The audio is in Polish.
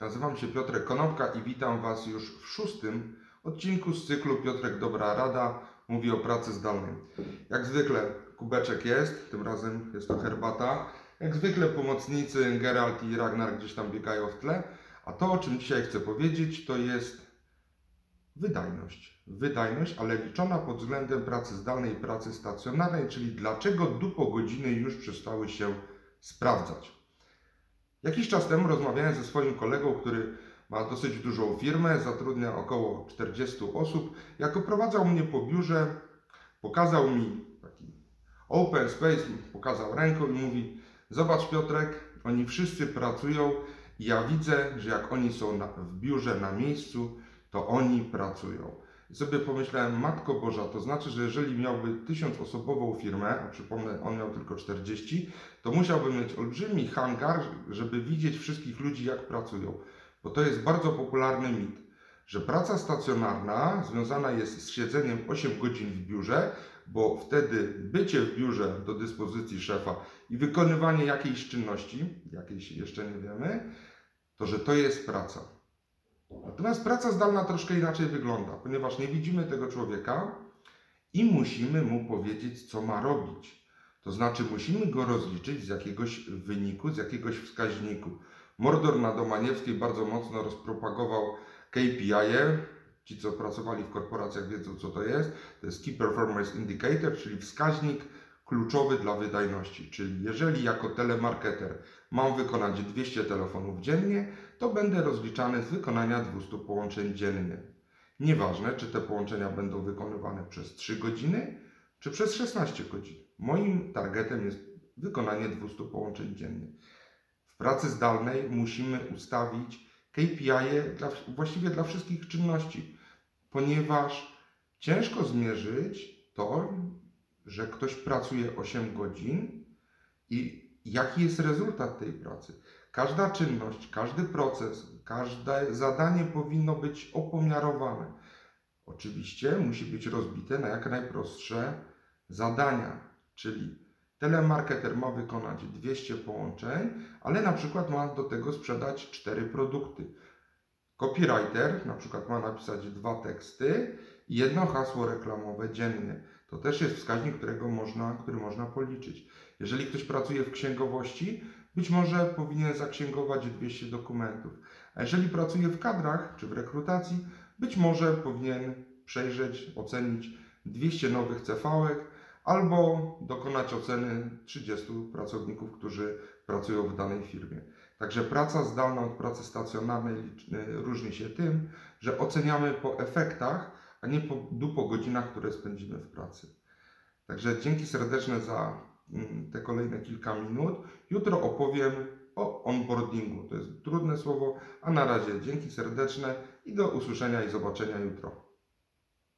Nazywam się Piotrek Konopka i witam Was już w szóstym odcinku z cyklu Piotrek Dobra Rada mówi o pracy zdalnej. Jak zwykle kubeczek jest, tym razem jest to herbata. Jak zwykle pomocnicy Geralt i Ragnar gdzieś tam biegają w tle. A to, o czym dzisiaj chcę powiedzieć, to jest wydajność. Wydajność, ale liczona pod względem pracy zdalnej i pracy stacjonarnej, czyli dlaczego dupo godziny już przestały się sprawdzać. Jakiś czas temu rozmawiałem ze swoim kolegą, który ma dosyć dużą firmę, zatrudnia około 40 osób. Jak oprowadzał mnie po biurze, pokazał mi taki open space, pokazał ręką i mówi: Zobacz, Piotrek, oni wszyscy pracują i ja widzę, że jak oni są na, w biurze na miejscu, to oni pracują. I sobie pomyślałem, Matko Boża, to znaczy, że jeżeli miałby tysiącosobową firmę, a przypomnę, on miał tylko 40, to musiałby mieć olbrzymi hangar, żeby widzieć wszystkich ludzi, jak pracują. Bo to jest bardzo popularny mit, że praca stacjonarna związana jest z siedzeniem 8 godzin w biurze, bo wtedy bycie w biurze do dyspozycji szefa i wykonywanie jakiejś czynności, jakiejś jeszcze nie wiemy, to że to jest praca. Natomiast praca zdalna troszkę inaczej wygląda, ponieważ nie widzimy tego człowieka i musimy mu powiedzieć, co ma robić. To znaczy, musimy go rozliczyć z jakiegoś wyniku, z jakiegoś wskaźniku. Mordor na Domaniewskiej bardzo mocno rozpropagował KPI. -e. Ci, co pracowali w korporacjach, wiedzą, co to jest. To jest Key Performance Indicator, czyli wskaźnik kluczowy dla wydajności. Czyli jeżeli jako telemarketer mam wykonać 200 telefonów dziennie, to będę rozliczany z wykonania 200 połączeń dziennie. Nieważne, czy te połączenia będą wykonywane przez 3 godziny, czy przez 16 godzin. Moim targetem jest wykonanie 200 połączeń dziennie. W pracy zdalnej musimy ustawić KPI -e dla, właściwie dla wszystkich czynności, ponieważ ciężko zmierzyć to, że ktoś pracuje 8 godzin i jaki jest rezultat tej pracy. Każda czynność, każdy proces, każde zadanie powinno być opomiarowane. Oczywiście musi być rozbite na jak najprostsze zadania, czyli telemarketer ma wykonać 200 połączeń, ale na przykład ma do tego sprzedać 4 produkty. Copywriter na przykład ma napisać dwa teksty i jedno hasło reklamowe dziennie. To też jest wskaźnik, którego można, który można policzyć. Jeżeli ktoś pracuje w księgowości, być może powinien zaksięgować 200 dokumentów. A jeżeli pracuje w kadrach czy w rekrutacji, być może powinien przejrzeć, ocenić 200 nowych CV-ek albo dokonać oceny 30 pracowników, którzy pracują w danej firmie. Także praca zdalna od pracy stacjonarnej różni się tym, że oceniamy po efektach, a nie po, po godzinach, które spędzimy w pracy. Także dzięki serdeczne za mm, te kolejne kilka minut. Jutro opowiem o onboardingu. To jest trudne słowo, a na razie dzięki serdeczne i do usłyszenia i zobaczenia jutro.